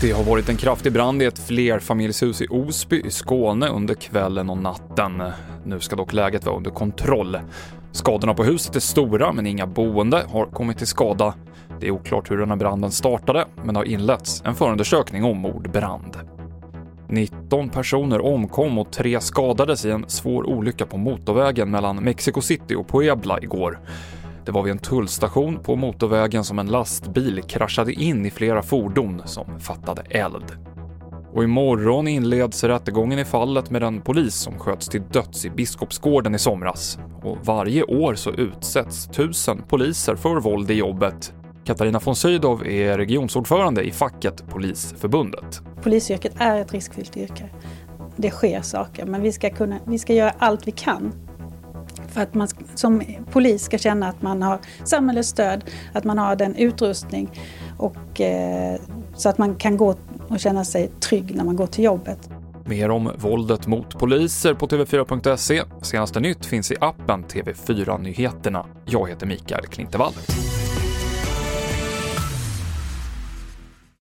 Det har varit en kraftig brand i ett flerfamiljshus i Osby i Skåne under kvällen och natten. Nu ska dock läget vara under kontroll. Skadorna på huset är stora, men inga boende har kommit till skada. Det är oklart hur den här branden startade, men det har inletts en förundersökning om mordbrand. 19 personer omkom och tre skadades i en svår olycka på motorvägen mellan Mexico City och Puebla igår. Det var vid en tullstation på motorvägen som en lastbil kraschade in i flera fordon som fattade eld. Och imorgon inleds rättegången i fallet med den polis som sköts till döds i Biskopsgården i somras. Och varje år så utsätts tusen poliser för våld i jobbet. Katarina von Sydow är regionsordförande i facket Polisförbundet. Polisyrket är ett riskfyllt yrke. Det sker saker, men vi ska, kunna, vi ska göra allt vi kan för att man som polis ska känna att man har samhällets stöd, att man har den utrustning och eh, så att man kan gå och känna sig trygg när man går till jobbet. Mer om våldet mot poliser på TV4.se. Senaste nytt finns i appen TV4 Nyheterna. Jag heter Mikael Klintevall.